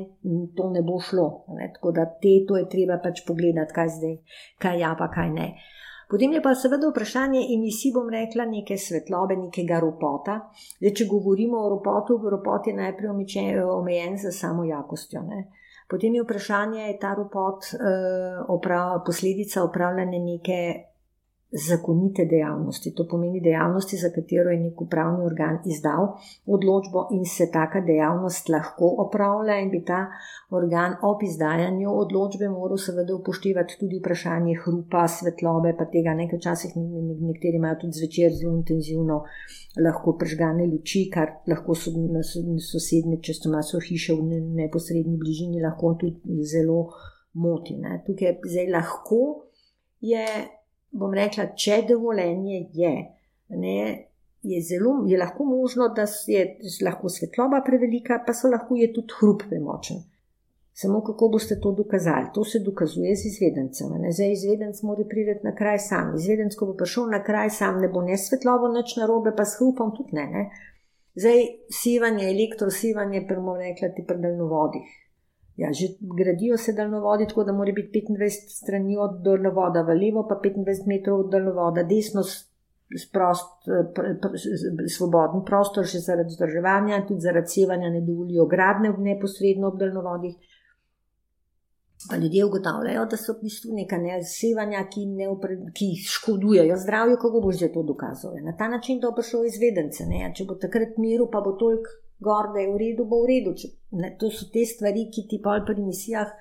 to ne bo šlo. Ne. Tako da te, to je treba pač pogledati, kaj zdaj, kaj ja, pa kaj ne. Potem je pa seveda vprašanje emisij, bom rekla, neke svetlobe, nekega ropota. Zdaj, če govorimo o ropotu, ropot je najprej omejen za samo jakostjo. Ne. Potem je vprašanje, je ta ropot uh, oprav, posledica upravljanja neke zakonite dejavnosti. To pomeni dejavnosti, za katero je nek upravni organ izdal odločbo in se taka dejavnost lahko opravlja, in bi ta organ ob izdajanju odločbe moral seveda upoštevati tudi vprašanje hrupa, svetlobe, pa tega nekaj časih nekateri imajo tudi zvečer zelo intenzivno. Lahko prežgane luči, kar lahko so sosednje, če so hiše v neposrednji bližini, lahko tudi zelo moti. Ne. Tukaj zdaj lahko je bom rekla, če dovoljenje je, ne, je, zelo, je lahko možno, da je lahko svetloba prevelika, pa so lahko je tudi hrup premočen. Samo kako boste to dokazali? To se dokazuje z izvedencem. Zdaj, izvedenc mora priti na kraj sam. Izvedenc, ko bo prišel na kraj sam, ne bo ne svetlobo, nič narobe, pa s hrupom tudi ne. ne? Zdaj, sivanje, elektrosivanje, prvo rekla ti pri daljnovodih. Ja, že gradijo se daljnovodi, tako da mora biti 25 strani od daljnovoda v levo, pa 25 metrov od daljnovoda, desno sprost, pr, pr, svoboden prostor, še zaradi vzdrževanja, tudi zaradi sevanja ne dovolijo gradne neposredno ob daljnovodih. Pa ljudje ugotavljajo, da so v bistvu neka nesevanja, ki, ne ki škodujejo zdravju, kako boš že to dokazal. Na ta način to prišlo izvedence. Ne? Če bo takrat miru, pa bo toliko gor, da je v redu, bo v redu. Če, ne, to so te stvari, ki ti pa pri misijah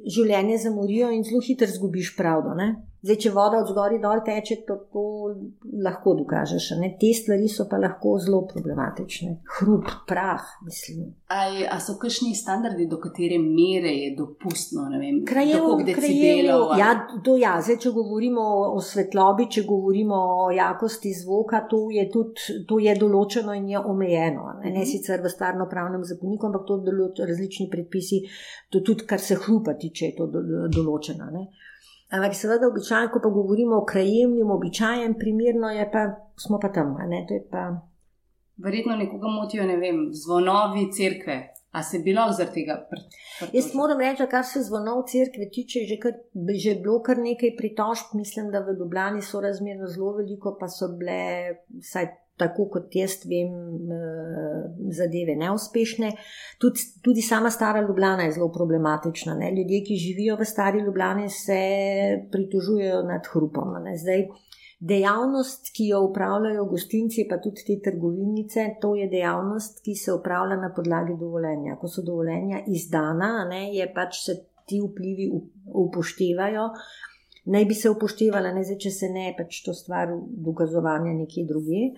življenje zamorijo in zelo hitro zgubiš pravdo. Ne? Zdaj, če voda od zgori dol teče, to, to lahko dokažeš. Ne? Te stvari so pa lahko zelo problematične. Hrup, prah, mislim. Ali so kakšni standardi, do katere mere je dopustno? Krajev, krajev, ja, to ja. Zdaj, če govorimo o svetlobi, če govorimo o jakosti zvoka, to je, tudi, to je določeno in je omejeno. Ne, ne mhm. sicer v stvarno-pravnem zakoniku, ampak to določajo različni predpisi, to tudi kar se hrupa tiče, je to določeno. Ne. Ampak, seveda, običajno, ko pa govorimo o krajevnem, običajnem, primerno je pa, smo pa tam. Pa... Verjetno nekoga motijo, ne vem, zvonovi crkve. A se je bilo zaradi tega? Pr Jaz moram reči, kar se zvonov crkve tiče, že, kar, že bilo kar nekaj pritožb, mislim, da v Ljubljani so razmerno zelo veliko, pa so bile vsaj tako kot jaz vem, eh, zadeve neuspešne. Tudi, tudi sama stara Ljubljana je zelo problematična. Ne? Ljudje, ki živijo v stari Ljubljani, se pritožujejo nad hrupom. Zdaj, dejavnost, ki jo upravljajo gostinci, pa tudi te trgovinice, to je dejavnost, ki se upravlja na podlagi dovoljenja. Ko so dovoljenja izdana, ne, je pač se ti vplivi upoštevajo. Naj bi se upoštevala, ne zdaj, če se ne, pač to stvar dokazovanja nekje druge.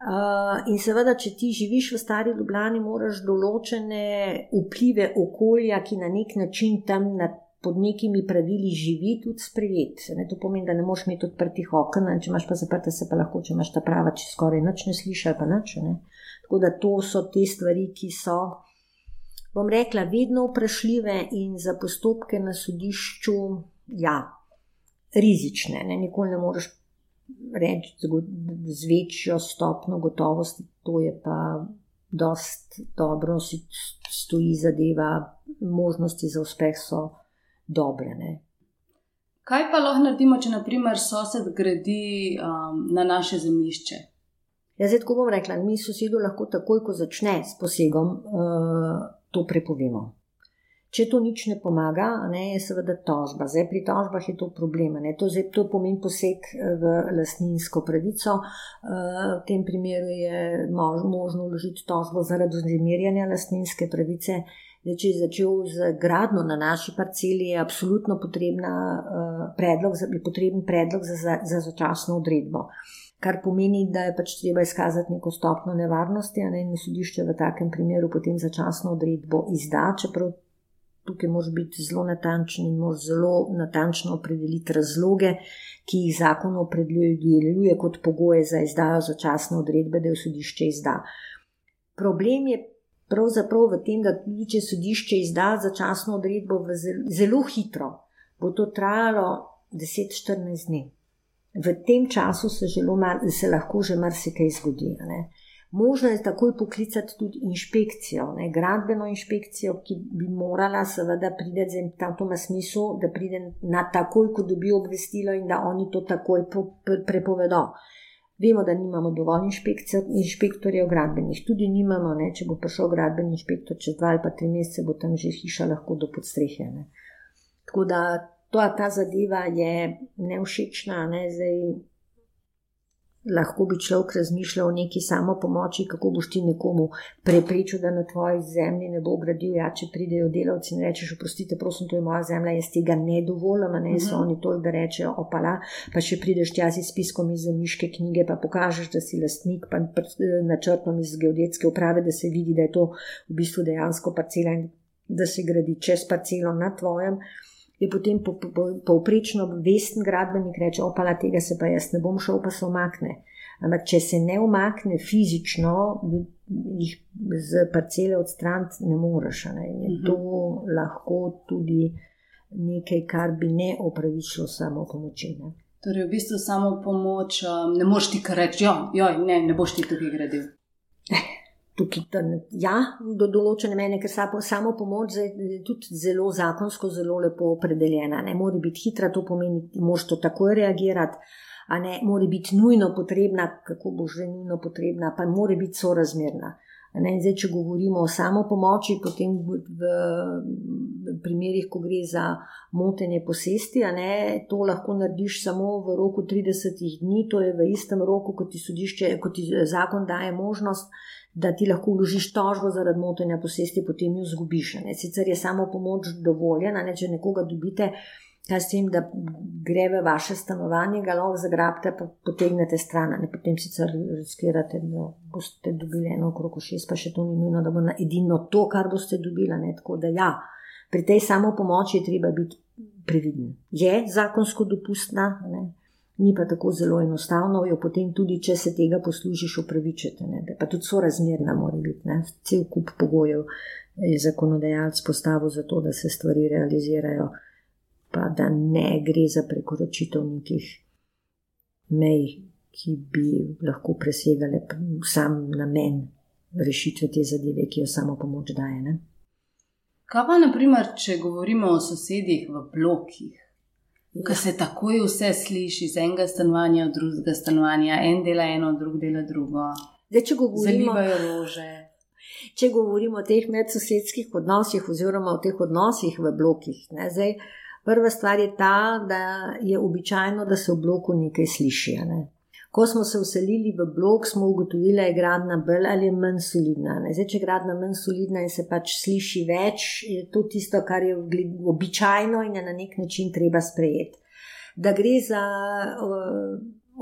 Uh, in seveda, če ti živiš v stari Ljubljani, moraš določene vplive okolja, ki na nek način tam na, pod nekimi pravili živi, tudi sprejeti. To pomeni, da ne moš imeti odprtih okn, če imaš pa zaprte, se pa lahko, če imaš ta prava, če skoraj nič ne slišiš, pa nič. Ne? Tako da to so te stvari, ki so, bom rekla, vedno vprašljive in za postopke na sodišču, ja, rizične. Ne? Nikoli ne moreš reči z večjo stopno gotovosti, to je pa dost dobro, si stoji zadeva, možnosti za uspeh so dobre. Ne. Kaj pa lahko naredimo, če naprimer sosed gradi um, na naše zemljišče? Jaz tako bom rekla, mi sosedu lahko takoj, ko začne s posegom, uh, to prepovemo. Če to nič ne pomaga, ne, je seveda tožba. Zdaj pri tožbah je to problem. To, zdaj, to pomeni poseg eh, v lastninsko pravico. Eh, v tem primeru je možno vložiti tožbo zaradi vznemirjanja lastninske pravice. Zdaj, če je začel z gradno na naši parceli, je absolutno potrebna, uh, predlog, je potreben predlog za, za, za začasno odredbo. Kar pomeni, da je pač treba izkazati neko stopno nevarnosti, a ne in sodišče v takem primeru potem začasno odredbo izda, čeprav tukaj moraš biti zelo natančen in moraš zelo natančno opredeliti razloge, ki jih zakon opredeljuje kot pogoje za izdajo začasne odredbe, da jo sodišče izda. Problem je pravzaprav v tem, da tudi če sodišče izda začasno odredbo zelo, zelo hitro, bo to trajalo 10-14 dni. V tem času se, mar, se lahko že marsikaj zgodi. Ne? Možno je takoj poklicati tudi inšpekcijo, ne, gradbeno inšpekcijo, ki bi morala seveda priti v tem smislu, da pride na takoj, ko dobijo obvestilo in da oni to takoj prepovedo. Vemo, da nimamo dovolj inšpektorjev gradbenih, tudi nimamo, ne, če bo prišel gradbeni inšpektor čez dva ali pa tri mesece, bo tam že hiša lahko do podstrehe. Tako da to, ta zadeva je neušečna, ne, zdaj lahko bi človek razmišljal o neki samo pomoči, kako boš ti nekomu preprečil, da na tvoji zemlji ne bo gradil. Ja, če pridejo delavci in rečeš, oprostite, prosim, to je moja zemlja, jaz tega ne dovolim, ne so mhm. oni toliko, da rečejo, opala, pa še prideš tja z spiskom iz zemljiške knjige, pa pokažeš, da si lastnik, pa načrtom iz geodetske uprave, da se vidi, da je to v bistvu dejansko parcela in da se gradi čez parcelo na tvojem je potem povprečno po, po vesten gradbenik reče: opala tega se pa jaz ne bom šel, pa se omakne. Ampak, če se ne omakne fizično, jih z parcele odstraniti ne moreš. Ne? Je mhm. to lahko tudi nekaj, kar bi ne opravičilo samo pomoči. Ne? Torej, v bistvu samo pomoč, um, ne moreš ti kar reči, da ne, ne boš ti tukaj gradil. Tukaj, ja, do določene mene, ker samo pomoč je tudi zelo zakonsko, zelo lepo opredeljena. Ne more biti hitra, to pomeni, da moš to takoj reagirati, a ne more biti nujno potrebna, kako bo že nujno potrebna, pa more biti sorazmerna. Zdaj, če govorimo o samo pomoči, potem v, primerih, ko gre za motenje posesti, ne, to lahko narediš samo v roku 30 dni, to je v istem roku, kot ti, sodišče, kot ti zakon daje možnost, da ti lahko vložiš tožbo zaradi motenja posesti, potem jo zgubiš. Ne. Sicer je samo pomoč dovoljena, ne, če nekoga dobite, kaj s tem, da gre v vaše stanovanje, ga lahko zagrabite, pa potegnete stran, ne potem sicer riskirate, da boste dobili eno okrog šest, pa še to ni nujno, da bo na edino to, kar boste dobili. Tako da ja, pri tej samo pomoči je treba biti previden. Je zakonsko dopustna. Ne ni pa tako zelo enostavno, jo potem tudi, če se tega poslužiš, upravičiti. Pa tudi so razmerna, mora biti. Ne? Cel kup pogojev je zakonodajalec postavil za to, da se stvari realizirajo, pa da ne gre za prekoračitev nekih mej, ki bi lahko presegale sam namen rešitve te zadeve, ki jo samo pomoč daje. Ne? Kaj pa, naprimer, če govorimo o sosedih v blokih? Ko se takoj vse sliši iz enega stanovanja v drugega stanovanja, en dela eno, drug dela drugo. Zdaj, če govorimo o rože. Če govorimo o teh medsosedskih odnosih, oziroma o teh odnosih v blokih, ne, zdaj, prva stvar je ta, da je običajno, da se v bloku nekaj sliši. Ne. Ko smo se vselili v blok, smo ugotovili, da je gradna bolj ali manj solidna. Zdaj, če je gradna manj solidna in se pač sliši več, je to tisto, kar je običajno in je na nek način treba sprejeti. Da gre za uh,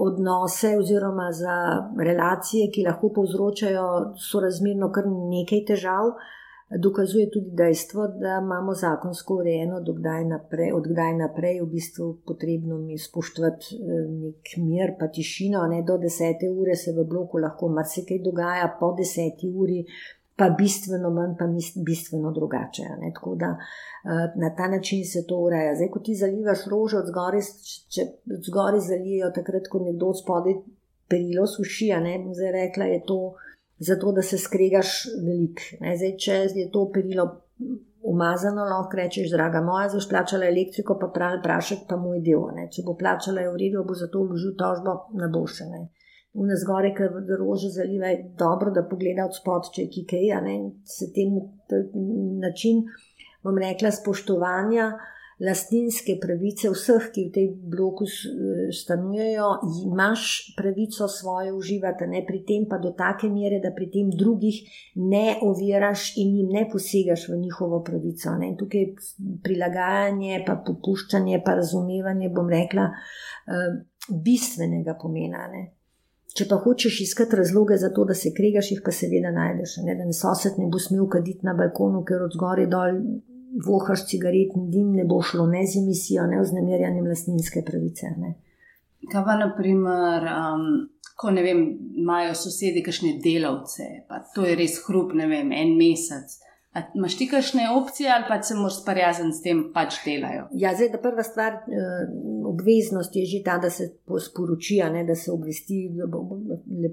odnose oziroma za relacije, ki lahko povzročajo sorazmerno kar nekaj težav, uh, dokazuje tudi dejstvo, da imamo zakonsko urejeno, da naprej, od kdaj naprej je v bistvu potrebno spoštovati eh, nek mir, pa tišino. Ne? Do desete ure se v bloku lahko marsikaj dogaja, po deseti uri pa bistveno manj, pa bistveno drugače. Tako da eh, na ta način se to ureja. Zdaj, ko ti zalivaš rože od zgori, če od zgori zalijejo, takrat, ko nekdo od spodaj perilo suši, ne bom zdaj rekla, je to zato da se skregaš velik. Zdaj, če je to perilo umazano, lahko rečeš, draga moja, zdaj plačala elektriko, pa pravi prašek, pa moj del. Ne? Če bo plačala je v redu, bo zato vložil tožbo na boljše. V nas gore, ker rože zaliva, je dobro, da pogleda od spod, če je kikej, in se temu način, bom rekla, spoštovanja lastninske pravice vseh, ki v tej bloku stanujejo, imaš pravico svojo uživati, ne pri tem pa do take mere, da pri tem drugih ne oviraš in jim ne posegaš v njihovo pravico. Ne. Tukaj je prilagajanje, pa popuščanje, pa razumevanje, bom rekla, eh, bistvenega pomena. Ne. Če pa hočeš iskati razloge za to, da se kregaš, jih pa seveda najdeš. Ne, da ne sosed ne bo smel kaditi na balkonu, ker od zgori dol vohaš cigaretni dim, ne bo šlo ne z emisijo, ne z namerjanjem lastninske pravice. Ne. Kaj pa, naprimer, um, ko vem, imajo sosedi kakšne delavce, pa to je res hrup, ne vem, en mesec. Imáš ti kakšne opcije ali pa se moraš sprijazniti s tem, pač delajo? Ja, zdaj, da prva stvar, eh, obveznost je že ta, da se sporoči, ne, da se obvesti, da bo,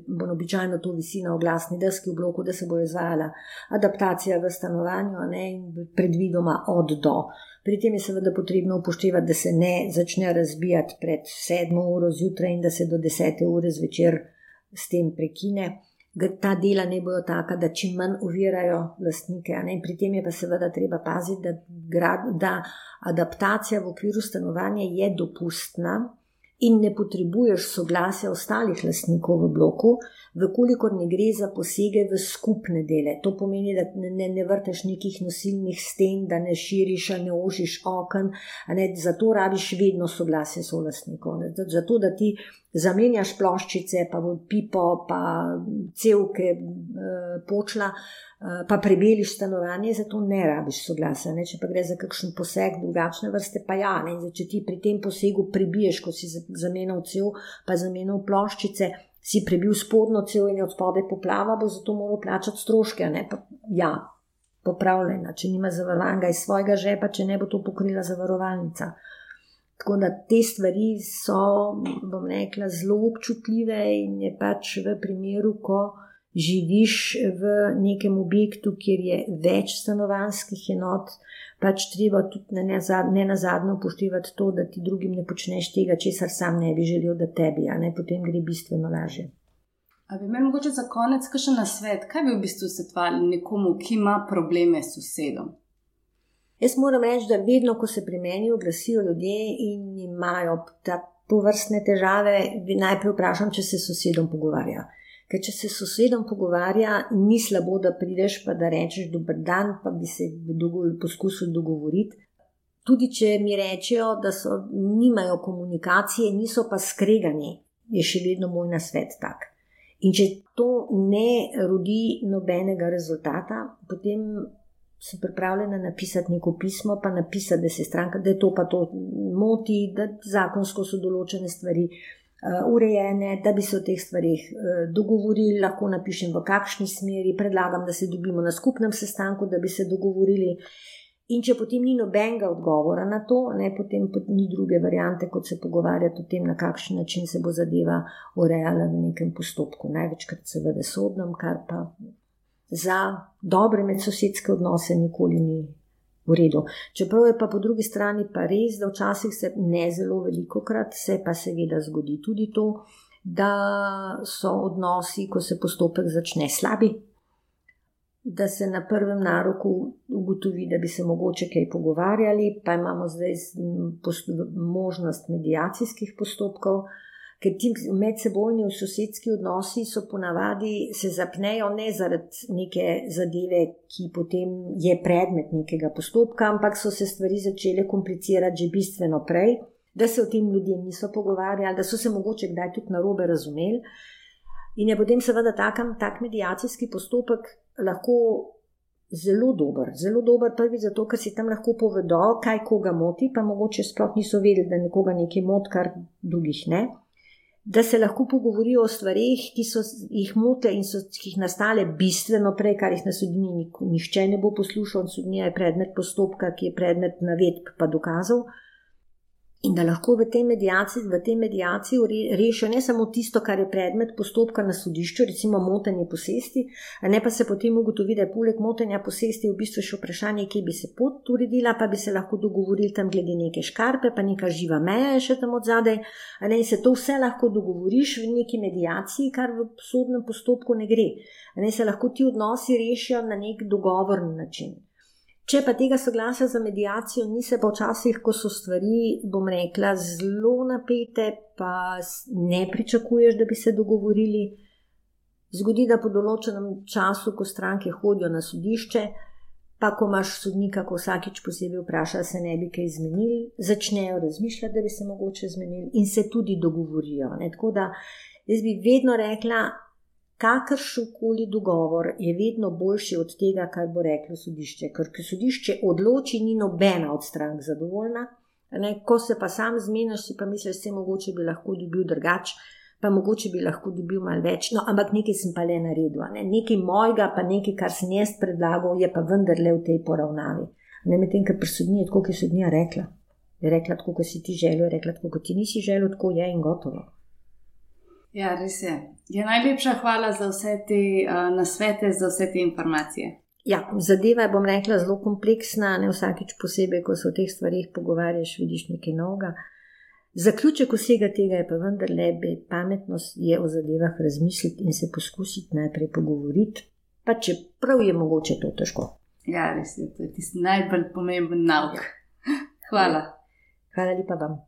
bo običajno to visi na oglasni deski v bloku, da se bo izvajala adaptacija v stanovanju ne, in predvidoma od do. Pri tem je seveda potrebno upoštevati, da se ne začne razbijati pred sedmo uro zjutraj in da se do desete ure zvečer s tem prekine ta dela ne bojo taka, da čim manj uvirajo lastnike. Pri tem je pa seveda treba paziti, da, grad, da adaptacija v okviru stanovanja je dopustna in ne potrebuješ soglasja ostalih lastnikov v bloku, vkolikor ne gre za posege v skupne dele. To pomeni, da ne, ne, vrteš nekih nosilnih sten, da ne širiš, ne ožiš okn, ne, zato rabiš vedno soglasje solastnikov. Zato, da ti zamenjaš ploščice, pa pipo, pa celke, eh, počla. Eh, pa prebeliš stanovanje, zato ne rabiš soglasja. Ne? Če pa gre za kakšen poseg drugačne vrste, pa ja, ne. Zdaj, če ti pri tem posegu prebiješ, ko si zamenjal cel, pa zamenjal ploščice, si prebil spodnjo cel in je od spodaj poplava, bo zato moral plačati stroške. Pa, ja, popravljena, če nima zavarovanega iz svojega žepa, če ne bo to pokrila zavarovalnica. Tako da te stvari so, bom rekla, zelo občutljive in je pač v primeru, ko živiš v nekem objektu, kjer je več stanovanskih enot, pač treba tudi ne, na zadnje upoštevati to, da ti drugim ne počneš tega, česar sam ne bi želel, da tebi, a ne potem gre bistveno lažje. A bi imeli mogoče za konec še na svet, kaj bi v bistvu svetovali nekomu, ki ima probleme s sosedom? Jaz moram reči, da vedno, ko se pri meni oglasijo ljudje in imajo ta povrstne težave, najprej vprašam, če se s sosedom pogovarjajo. Ker če se s sosedom pogovarja, ni slabo, da prideš pa da rečeš dober dan, pa bi se poskusil dogovoriti. Tudi če mi rečejo, da so, nimajo komunikacije, niso pa skregani, je še vedno moj nasvet tak. In če to ne rodi nobenega rezultata, potem sem pripravljena napisati neko pismo, pa napisati, da se stranka, da je to pa to moti, da zakonsko so določene stvari. Eh, urejene, da bi se o teh stvarih eh, dogovorili, lahko napišem v kakšni smeri, predlagam, da se dobimo na skupnem sestanku, da bi se dogovorili. In če potem ni nobenega odgovora na to, ne, potem ni druge variante, kot se pogovarjati o tem, na kakšen način se bo zadeva urejala v nekem postopku. Največkrat seveda sodnem, kar pa za dobre medsosedske odnose nikoli ni v redu. Čeprav je pa po drugi strani pa res, da včasih se ne zelo veliko krat, se pa seveda zgodi tudi to, da so odnosi, ko se postopek začne slabi, da se na prvem naroku ugotovi, da bi se mogoče kaj pogovarjali, pa imamo zdaj možnost medijacijskih postopkov ker ti medsebojni sosedski odnosi so ponavadi se zapnejo ne zaradi neke zadeve, ki potem je predmet nekega postopka, ampak so se stvari začele komplicirati že bistveno prej, da se o tem ljudje niso pogovarjali, da so se mogoče kdaj tudi na robe razumeli. In je potem seveda tak, tak medijacijski postopek lahko. Zelo dober, zelo dober, prvi zato, ker si tam lahko povedo, kaj koga moti, pa mogoče sploh niso vedeli, da nekoga nekaj moti, kar drugih ne da se lahko pogovorijo o stvarih, ki so jih mote in so jih nastale bistveno prej, kar jih na sodni nihče ne bo poslušal. Sodnija je predmet postopka, ki je predmet navedb pa dokazov in da lahko v tej medijaciji, v tej medijaciji rešijo ne samo tisto, kar je predmet postopka na sodišču, recimo motenje posesti, ne pa se potem ugotovi, da je poleg motenja posesti v bistvu še vprašanje, kje bi se pot uredila, pa bi se lahko dogovorili tam glede neke škarpe, pa neka živa meja je še tam od zadaj, ne in se to vse lahko dogovoriš v neki medijaciji, kar v sodnem postopku ne gre. Ne se lahko ti odnosi rešijo na nek dogovorni način. Če pa tega soglasja za medijacijo ni, se pa včasih, ko so stvari, bom rekla, zelo napete, pa ne pričakuješ, da bi se dogovorili, zgodi, da po določenem času, ko stranke hodijo na sodišče, pa ko imaš sodnika, ko vsakič posebej vpraša, se ne bi kaj zmenili, začnejo razmišljati, da bi se mogoče zmenili in se tudi dogovorijo. Ne? Tako da jaz bi vedno rekla, kakršenkoli dogovor je vedno boljši od tega, kar bo reklo sodišče. Ker ko sodišče odloči, ni nobena od strank zadovoljna. Ne, ko se pa sam zmeniš, si pa misliš, da se mogoče bi lahko dobil drugače, pa mogoče bi lahko dobil malo več. No, ampak nekaj sem pa le naredil, ne. nekaj mojega, pa nekaj, kar sem jaz predlagal, je pa vendarle v tej poravnavi. Ne medtem, ker presodnije, tako kot je sodnija rekla. Je rekla tako, kot si ti želel, je rekla tako, kot ti nisi želel, tako je in gotovo. Ja, res je. je najlepša hvala za vse te uh, nasvete, za vse te informacije. Ja, zadeva je, bom rekla, zelo kompleksna, ne vsakič posebej, ko se o teh stvarih pogovarjaš, vidiš nekaj novega. Zaključek vsega tega je pa vendarle, da je pametno je o zadevah razmisliti in se poskusiti najprej pogovoriti, pa čeprav je mogoče to težko. Ja, res je, to je tisti najbolj pomemben nauk. [laughs] Hvala. Hvala lepa vam.